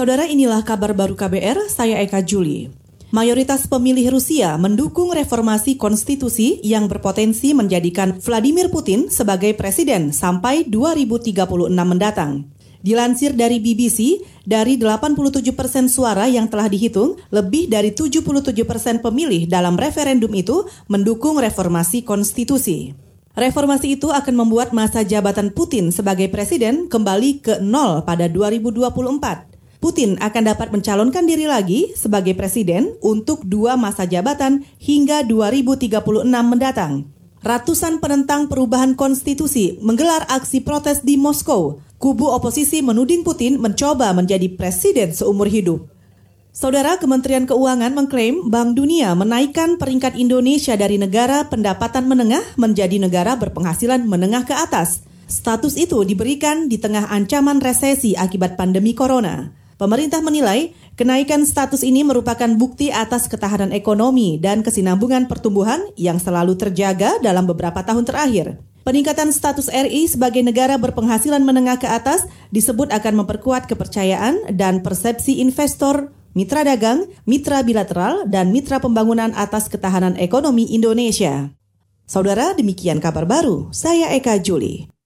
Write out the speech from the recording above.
Saudara inilah kabar baru KBR, saya Eka Juli. Mayoritas pemilih Rusia mendukung reformasi konstitusi yang berpotensi menjadikan Vladimir Putin sebagai presiden sampai 2036 mendatang. Dilansir dari BBC, dari 87 persen suara yang telah dihitung, lebih dari 77 persen pemilih dalam referendum itu mendukung reformasi konstitusi. Reformasi itu akan membuat masa jabatan Putin sebagai presiden kembali ke nol pada 2024. Putin akan dapat mencalonkan diri lagi sebagai presiden untuk dua masa jabatan hingga 2036 mendatang. Ratusan penentang perubahan konstitusi menggelar aksi protes di Moskow. Kubu oposisi menuding Putin mencoba menjadi presiden seumur hidup. Saudara Kementerian Keuangan mengklaim Bank Dunia menaikkan peringkat Indonesia dari negara pendapatan menengah menjadi negara berpenghasilan menengah ke atas. Status itu diberikan di tengah ancaman resesi akibat pandemi corona. Pemerintah menilai kenaikan status ini merupakan bukti atas ketahanan ekonomi dan kesinambungan pertumbuhan yang selalu terjaga dalam beberapa tahun terakhir. Peningkatan status RI sebagai negara berpenghasilan menengah ke atas disebut akan memperkuat kepercayaan dan persepsi investor, mitra dagang, mitra bilateral, dan mitra pembangunan atas ketahanan ekonomi Indonesia. Saudara, demikian kabar baru. Saya Eka Juli.